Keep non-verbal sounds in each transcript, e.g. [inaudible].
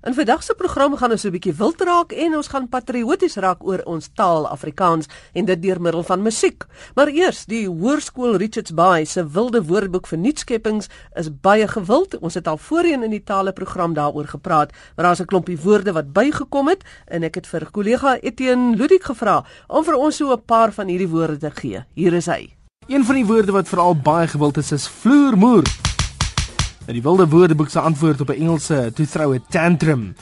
In vandag se program gaan ons 'n bietjie wild raak en ons gaan patrioties raak oor ons taal Afrikaans en dit deur middel van musiek. Maar eers, die Hoërskool Richards Bay se wilde woordeboek vir nuutskeppings is baie gewild. Ons het al voorheen in die tale program daaroor gepraat, maar daar's 'n klompie woorde wat bygekom het en ek het vir kollega Etienne Ludik gevra om vir ons so 'n paar van hierdie woorde te gee. Hier is hy. Een van die woorde wat veral baie gewild is, is vloermoer. In die wilde woordeboek se antwoord op 'n Engelse to throw a tantrum.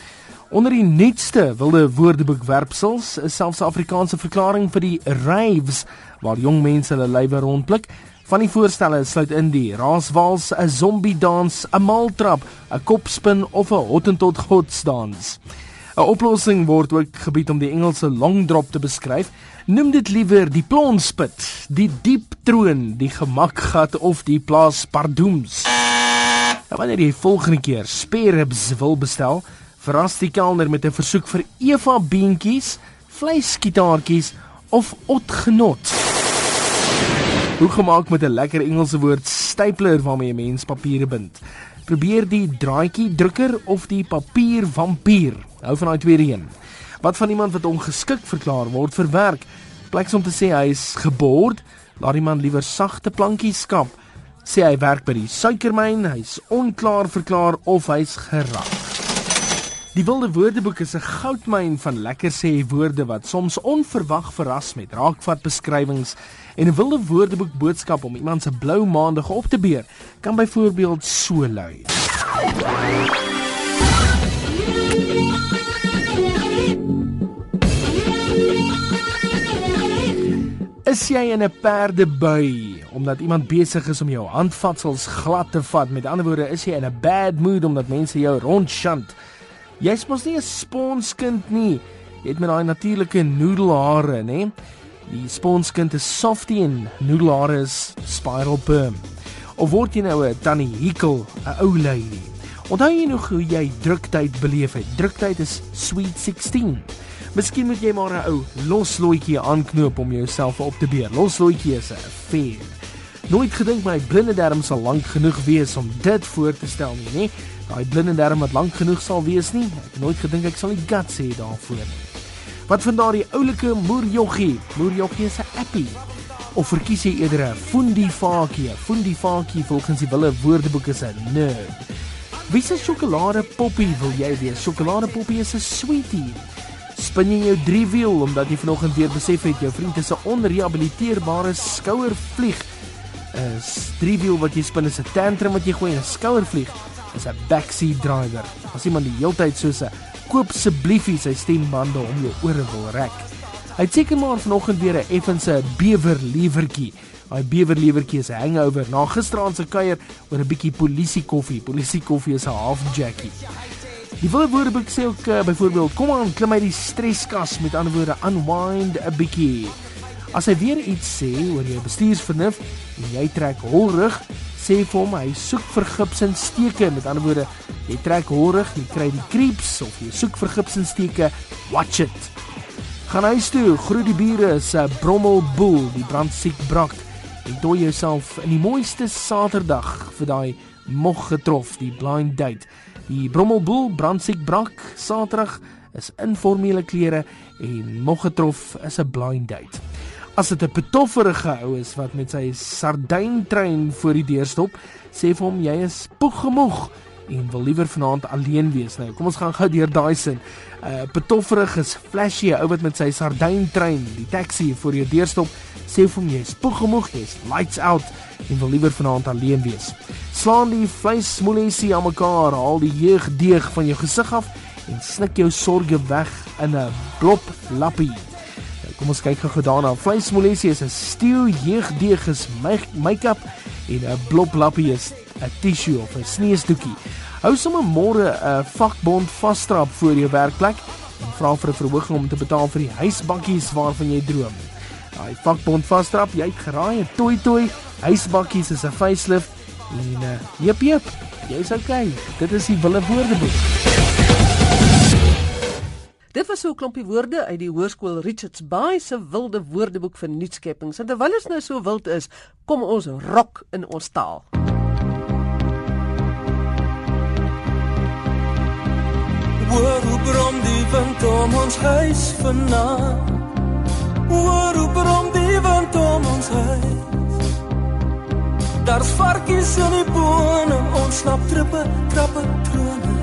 Onder die nuutste wilde woordeboek werpsels is selfs 'n Afrikaanse verklaring vir die raves waar jong mense hulle lywe rondblik. Van die voorstelle sluit in die raaswals, 'n zombie dans, 'n maltrap, 'n kopspin of 'n hottentot godsdans. 'n Oplossing word ook gebied om die Engelse long drop te beskryf. Noem dit liewer die plonspit, die diep troon, die gemakgat of die plaas pardooms. Nou wanneer jy volgende keer spareribs wil bestel, verras die kelner met 'n versoek vir Eva beentjies, vleiskitaartjies of otgenot. Hoe gemaak met 'n lekker Engelse woord stapler waarmee jy mens papiere bind. Probeer die draadjie drukker of die papier vampier. Hou van daai tweede een. Wat van iemand wat ongeskik verklaar word vir werk, pleks om te sê hy is gebord, laat die man liewer sagte plankies skap sê hy werk by die suikermyn, hy's onklaar verklaar of hy's gerag. Die wilde woordeboek is 'n goudmyn van lekker sê woorde wat soms onverwag verras met raakvat beskrywings en 'n wilde woordeboek boodskap om iemand se blou maandag op te beer kan byvoorbeeld so lui. Is jy in 'n perdebui omdat iemand besig is om jou handvatsels glad te vat? Met ander woorde, is jy in 'n bad mood omdat mense jou rondshant? Jy's mos nie 'n sponskind nie. Jy het met daai natuurlike noedelhare, nê? Die sponskind is softie en noedelhare is spiral perm. Of word jy nou 'n tannie Hikkel, 'n ou lady? Onthou jy nog hoe jy druktyd beleef het? Druktyd is sweet 16. Miskien moet jy maar 'n ou losloetjie aanknoop om jouself op te beer. Losloetjie is 'n fair. Nooit gedink my blinde darm sal lank genoeg wees om dit voor te stel nie, nê? Daai blinde darm wat lank genoeg sal wees nie. Ek nooit gedink ek sal die guts hê daarvoor. Wat van daardie oulike moerjoggie? Moerjoggie is 'n appie. Of verkies jy eerder 'n fundifakie? Fundifakie volgens die wille woordeboek is 'n nerd. Wie se sjokolade poppie wil jy wees? Sjokolade poppie is 'n sweetie. Spin jy jou driewiel omdat jy vanoggend weer besef het jou vriend is 'n onrehabiliteerbare skouervlieg. 'n Driewiel wat jy spin is 'n tantrum wat jy gooi en 'n skouervlieg is 'n backseat driver. As iemand die heeltyd soos 'n koop assebliefie sy stembande om jou ore wil rek. Hy het seker maar vanoggend weer 'n effense bewer liewertjie. Daai bewer liewertjie is 'n hangover na gisteraand se kuier oor 'n bietjie polisie koffie. Polisie koffie is 'n half jackie. Die woordeboek sê ook uh, byvoorbeeld kom aan klim uit die streskas met ander woorde unwind 'n bietjie. As hy weer iets sê oor jou bestuursvernuf en jy trek hol rug, sê vir hom hy soek vir gips en steke met ander woorde jy trek hol rug, jy kry die creeps of jy soek vir gips en steke, watch it. Gaan huis toe, groet die bure se uh, brommelboel, die brandsiek brak. En dooi jouself in die mooiste Saterdag vir daai mog getrof, die blind date. Die Brommelboel brandsiek brak Saterdag is informele klere en Moggetrof is 'n blind date. As dit 'n petofferige ou is wat met sy sardyntrein voor die deur stop, sê vir hom jy is poegemoeg en wil liewer vanaand alleen wees. Nou, kom ons gaan gou deur daai sin. uh, Petofferig is flashy ou wat met sy sardyntrein die taxi voor jou deur stop, sê vir hom jy is poegemoeg, jy's lights out en wil liewer vanaand alleen wees. Slaan die vleismolensie aan mekaar, haal die jeugdeeg van jou gesig af en snik jou sorges weg in 'n blop lappie. Nou, kom ons kyk gou daarna. Vleismolensie is 'n steel jeugdeeg is make-up en 'n blop lappie is 'n tissue of 'n sneesdoekie. Hou sommer môre 'n vakbond vasstrap voor jou werkplek en vra vir 'n verhoging om te betaal vir die huisbankies waarvan jy droom. Daai vakbond vasstrap, jy het geraai 'n toy toy, huisbankies is 'n facelift En uh, jep jep, jy's okay. Dit is die wille woordeboek. Dit was so 'n klompie woorde uit die Hoërskool Richards Bay se wilde woordeboek vir nuutskeppings. En terwyl ons nou so wild is, kom ons rok in ons taal. Hoor hoe brom die wind om ons huis vanaand. Hoor hoe brom die wind om ons huis. Daar's varkies in die bome, ons slap trippe, trappe, trone.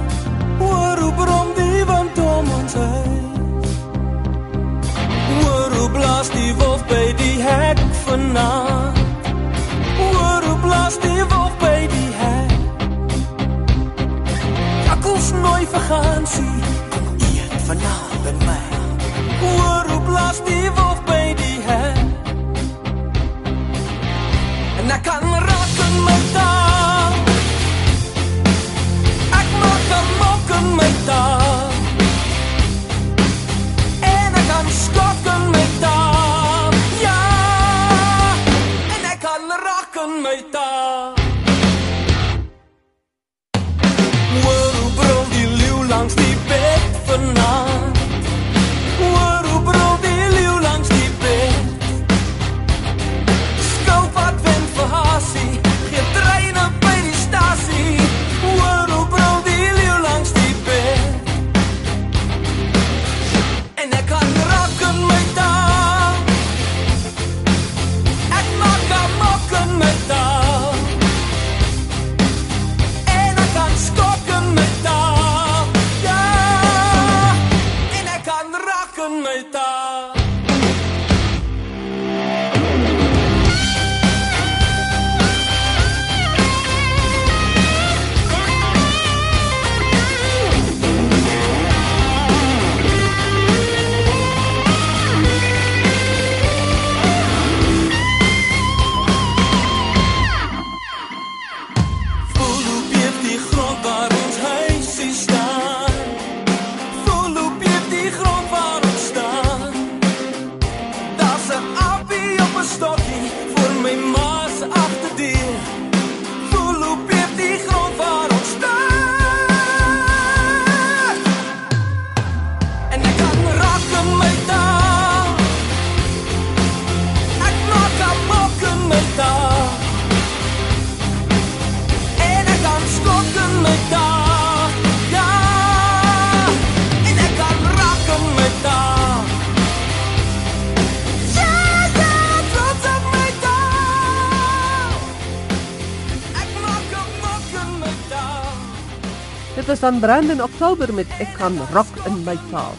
Hoor hoe brom die wind om ons huis. Hoor hoe blaas die wolf by die hek vanaand. Was dan Brandon Oktober met Ek kan rock in my taal.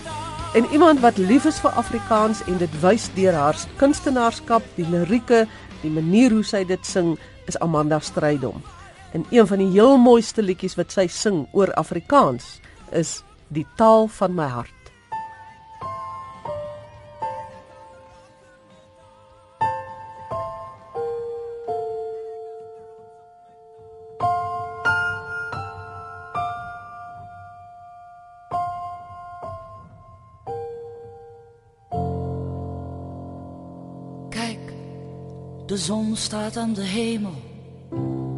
En iemand wat lief is vir Afrikaans en dit wys deur haar kunstenaarskap, die lirieke, die manier hoe sy dit sing, is Amanda Strydom. En een van die heel mooiste liedjies wat sy sing oor Afrikaans is Die taal van my hart. De zon staat aan de hemel.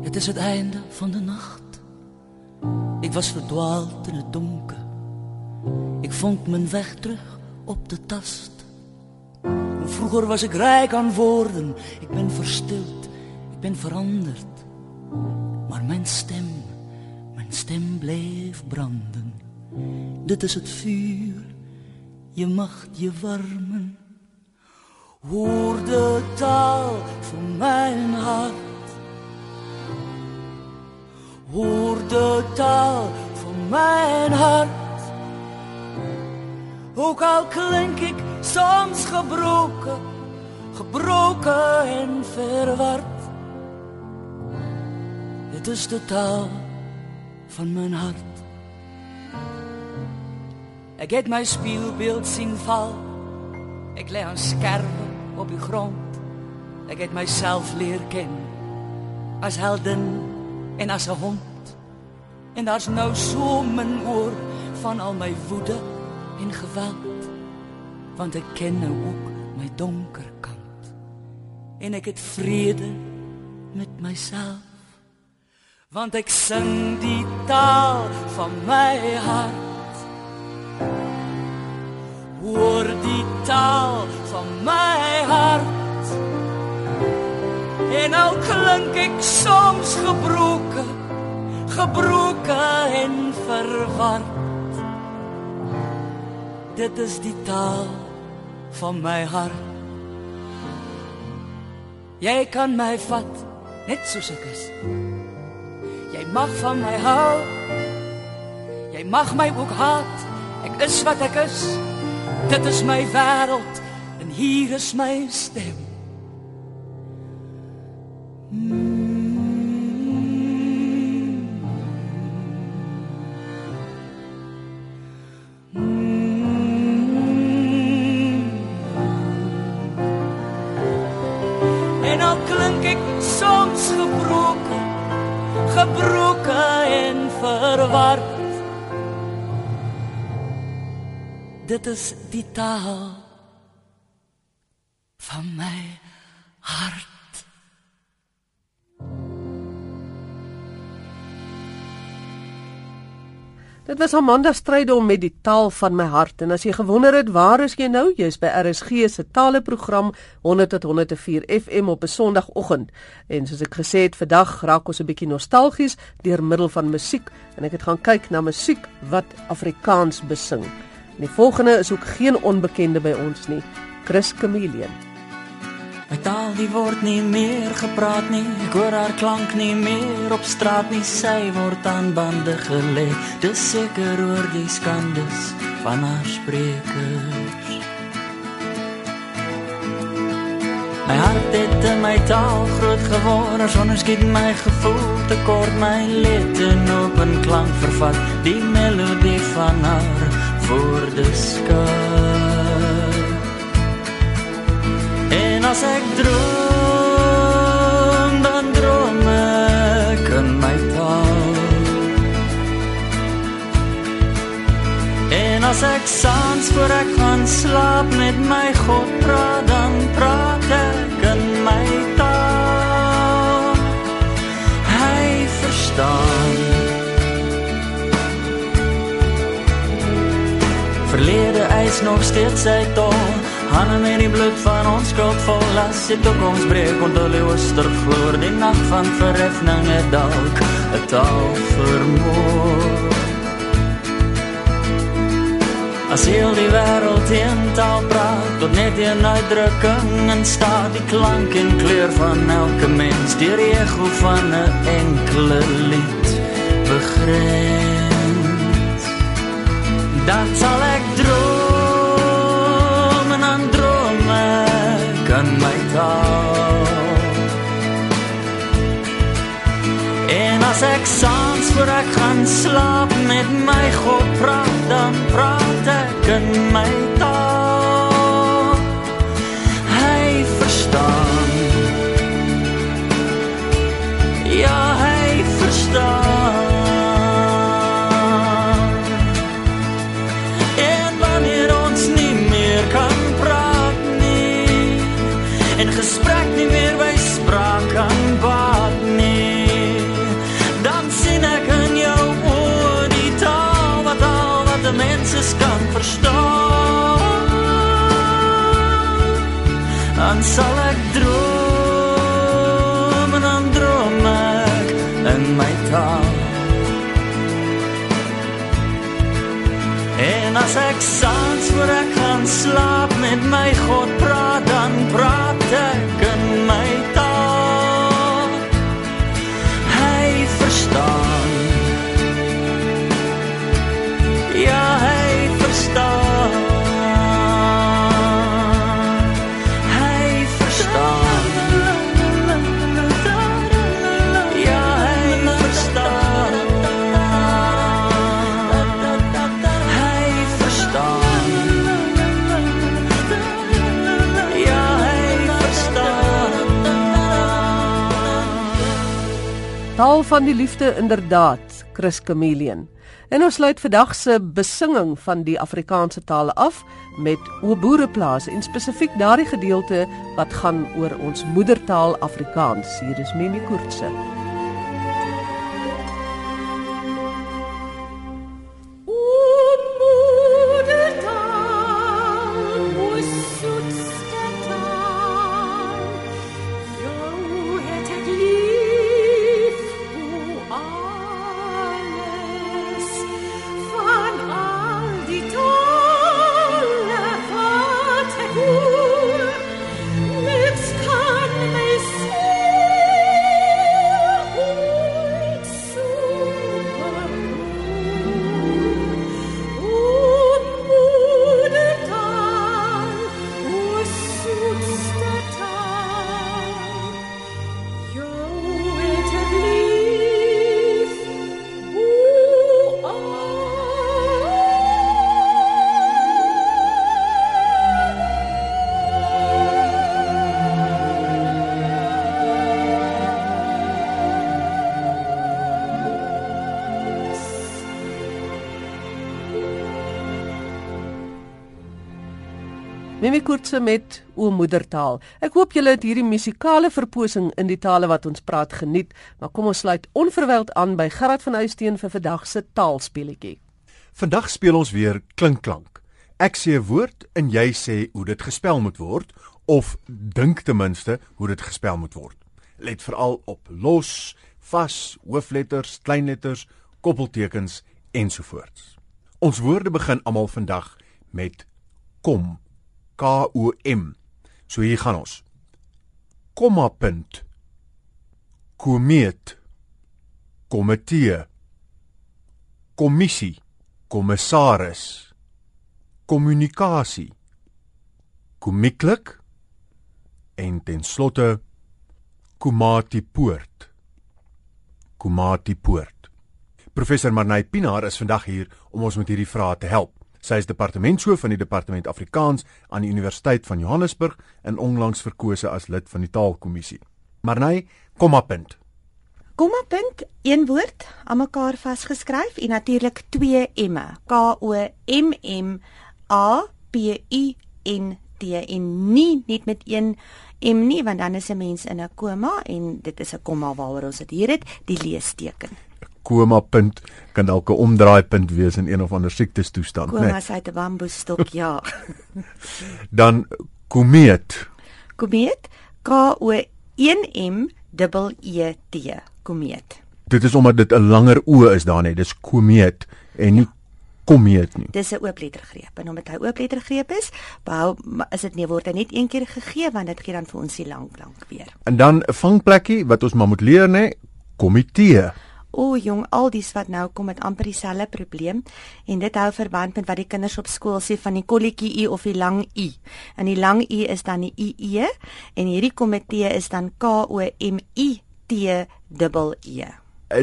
Het is het einde van de nacht. Ik was verdwaald in het donker. Ik vond mijn weg terug op de tast. Vroeger was ik rijk aan woorden. Ik ben verstild, ik ben veranderd. Maar mijn stem, mijn stem bleef branden. Dit is het vuur, je mag je warmen. Hoor de taal van mijn hart. Hoor de taal van mijn hart. Ook al klink ik soms gebroken, gebroken en verward. Het is de taal van mijn hart. Ik heb mijn spiegelbeeld zien val. Ik leg een scherven op de grond. Ik heb mijzelf leren kennen. Als heldin en als een hond. En daar is nou zo mijn oor van al mijn woede en geweld. Want ik ken nou ook mijn donkerkant. En ik het vrede met mijzelf. Want ik zing die taal van mijn hart. Hoor die taal van mijn hart. En al klink ik soms gebroken, gebroken en verward. dit is die taal van my hart. Jy kan my vat net soos ek is. Jy mag van my hou. Jy mag my ook haat. Ek is wat ek is. Dit is my wêreld en hier is my stem. Dit is die taal van my hart. Dit was Amanda Strydom met die taal van my hart en as jy gewonder het waar is jy nou? Jy's by RSG se taleprogram 100 tot 104 FM op 'n Sondagoggend. En soos ek gesê het, vandag raak ons 'n bietjie nostalgies deur middel van musiek en ek het gaan kyk na musiek wat Afrikaans besing. En die volgende is ook geen onbekende by ons nie. Chris Chameleon. My taal die word nie meer gepraat nie. Ek hoor haar klank nie meer op straat nie. Sy word aan bande gelê. Dis seker oor die skandes van haar sprekers. My hart het in my taal groot geword. Sonder skiet my gevoel te kort my lied en op 'n klank vervat die melodie van haar woorde skat. En as ek droom, dan droom ek in my taal. En as ek saans voor ek gaan slaap met my God praat, dan praat ek in my taal. Nog steeds sy tol. Handen met die bloed van ons skuld vol as die toekomst breek onder die oostervloer Die nacht van verheffing het dalk het al vermoor As heel die wereld in taal praat Tot net een uitdrukking en staat Die klank en kleur van elke mens Die regel van een enkele lied begrens Dan sal ek droom slaap met my God praat Dan praat ek in my menses kan verstaan. Dan sal ek droom en dan droom ek in my taal. En as ek saans voor ek gaan slaap met my God praat, dan praat ek van die liefde inderdaad, Chris Chameleon. En ons sluit vandag se besinging van die Afrikaanse tale af met O Boereplaas en spesifiek daardie gedeelte wat gaan oor ons moedertaal Afrikaans. Hier is Mimi Koortse. Mimi Koortse met O Moedertaal. Ek hoop julle het hierdie musikale verposing in die tale wat ons praat geniet, maar kom ons sluit onverwyld aan by Gerard van Huisteen vir vandag se taalspeletjie. Vandag speel ons weer klinkklank. Ek sê 'n woord en jy sê hoe dit gespel moet word of dink ten minste hoe dit gespel moet word. Let veral op los, vas, hoofletters, kleinletters, koppeltekens ensovoorts. Ons woorde begin almal vandag met kom. K O M. So hier gaan ons. Komma punt. Komeet. Komitee. Kommissie. Kommissaris. Kommunikasie. Komiklik en ten slotte Komati Poort. Komati Poort. Professor Marnay Pinaar is vandag hier om ons met hierdie vrae te help. Sy is departementshoof van die departement Afrikaans aan die Universiteit van Johannesburg en onlangs verkose as lid van die Taalkommissie. Marnay, kom op punt. Komma punt, een woord, aan mekaar vasgeskryf en natuurlik twee M'e. K O M M A P U N T en nie net met een M nie, want dan is 'n mens in 'n koma en dit is 'n komma waaroor ons dit hier het, die leesteken koma punt kan dalk 'n omdraaipunt wees in een of ander siektes toestand, né? Koma sê 'n bamboestok, ja. [laughs] Dan komeet. Komeet K O 1 M E E T. Komeet. Dit is omdat dit 'n langer o is daar net. Dis komeet en nie ja. komeet nie. Dis 'n ooplettergreep en omdat hy ooplettergreep is, behou is dit nie word hy net een keer gegee want dit gee dan vir ons die lank lank weer. En dan 'n vangplekkie wat ons maar moet leer nê, komitee. O, jong, al dies wat nou kom met amper dieselfde probleem en dit hou verband met wat die kinders op skool sê van die kolletjie u of die lang u. En die lang u is dan die ie en hierdie komitee is dan K O M I T E E.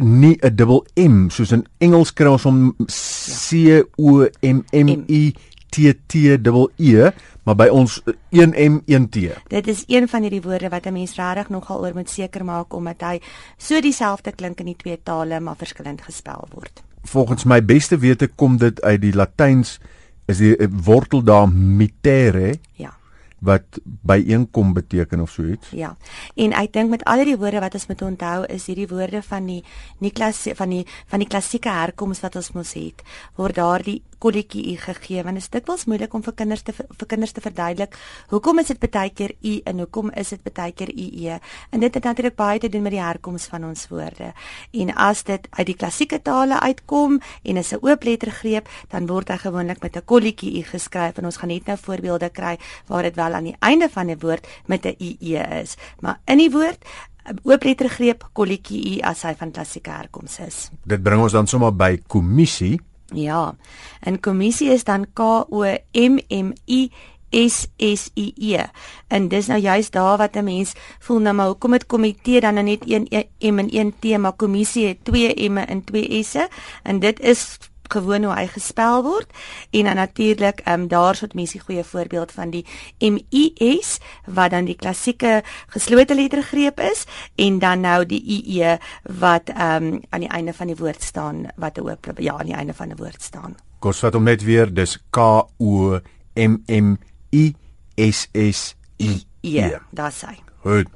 Nie 'n dubbel M soos in Engels kry ons hom C O M M I T T E E maar by ons 1M 1T. Dit is een van hierdie woorde wat 'n mens regtig nogal oor moet seker maak omdat hy so dieselfde klink in die twee tale maar verskillend gespel word. Volgens my beste wete kom dit uit die Latyns is die wortel daar mitere. Ja wat byeenkom beteken of so iets. Ja. En ek dink met al die woorde wat ons moet onthou is hierdie woorde van die Niklas van die van die klassieke herkoms wat ons mos het, word daardie kolletjie u gegee want dit is dikwels moeilik om vir kinders te vir kinders te verduidelik hoekom is dit baie keer u en hoekom is dit baie keer u e? En dit het natuurlik baie te doen met die herkoms van ons woorde. En as dit uit die klassieke tale uitkom en is 'n oop lettergreep dan word hy gewoonlik met 'n kolletjie u geskryf. En ons gaan net nou voorbeelde kry waar dit wel aan die einde van 'n woord met 'n ie is. Maar in die woord oop lettergreep kolletjie u as hy van klassieke herkoms is. Dit bring ons dan sommer by kommissie Ja. En kommissie is dan K O M M I S S I E. En dis nou juist daar wat 'n mens voel nou maar hoekom het komitee dan nou net een M en een T maar kommissie het twee M'e en twee S'e en dit is gewoon hoe hy gespel word en dan natuurlik ehm um, daar sou mense 'n goeie voorbeeld van die M I S wat dan die klassieke geslote lettergreep is en dan nou die I E wat ehm um, aan die einde van die woord staan wat 'n oop ja aan die einde van 'n woord staan. Kos wat om net weer dis K O M M I S S I E. Ja, daar's hy. Goed.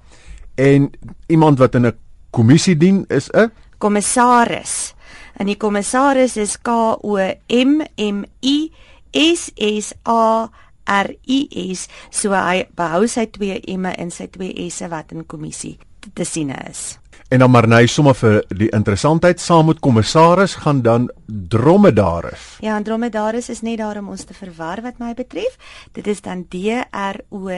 En iemand wat in 'n kommissie dien is 'n kommissaris en die kommissaris is K O M M I S S A R I S so hy behou sy twee M'e en sy twee S'e wat in kommissie te sien is. En dan maar nou sommer vir die interessantheid saam met kommissaris gaan dan dromedaris. Ja, en dromedaris is net daar om ons te verwar wat my betref. Dit is dan D R O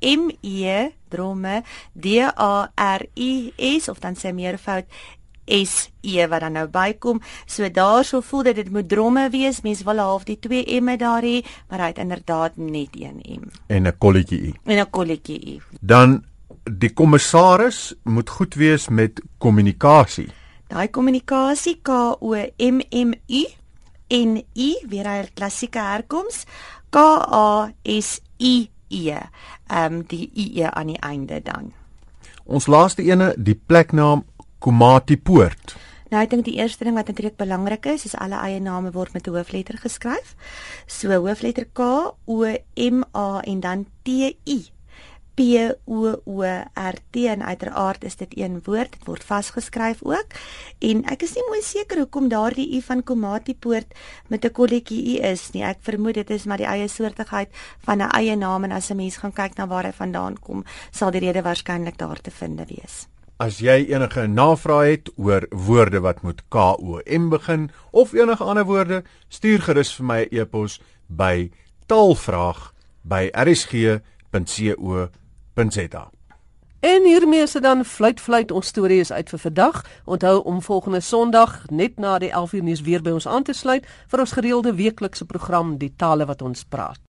M E drome D A R I S of dan sê meervoud S E wat dan nou bykom. So daarso voel dit dit moet dromme wees. Mense wil half die 2 M'e daar hê, maar hy het inderdaad net 1 M. En 'n kolletjie U. En 'n kolletjie U. Dan die kommissaris moet goed wees met kommunikasie. Daai kommunikasie K O M M U N I weer hy klassieke herkoms K A S I E. Ehm um, die I E aan die einde dan. Ons laaste ene, die pleknaam Komati Poort. Nou ek dink die eerste ding wat natuurlik belangrik is, is alle eie name word met 'n hoofletter geskryf. So hoofletter K O M A en dan T I. P O O R T en uiteraard is dit een woord, dit word vasgeskryf ook. En ek is nie mooi seker hoekom daardie U van Komati Poort met 'n kolletjie U is nie. Ek vermoed dit is maar die eie soortigheid van 'n eie naam en as 'n mens gaan kyk na waar hy vandaan kom, sal die rede waarskynlik daar te vind wees. As jy enige navrae het oor woorde wat met KOM begin of enige ander woorde, stuur gerus vir my 'n e e-pos by taalvraag@rsg.co.za. En hiermee is dan fluit fluit ons storie is uit vir vandag. Onthou om volgende Sondag net na die 11uur nuus weer by ons aan te sluit vir ons gereelde weeklikse program Die tale wat ons praat.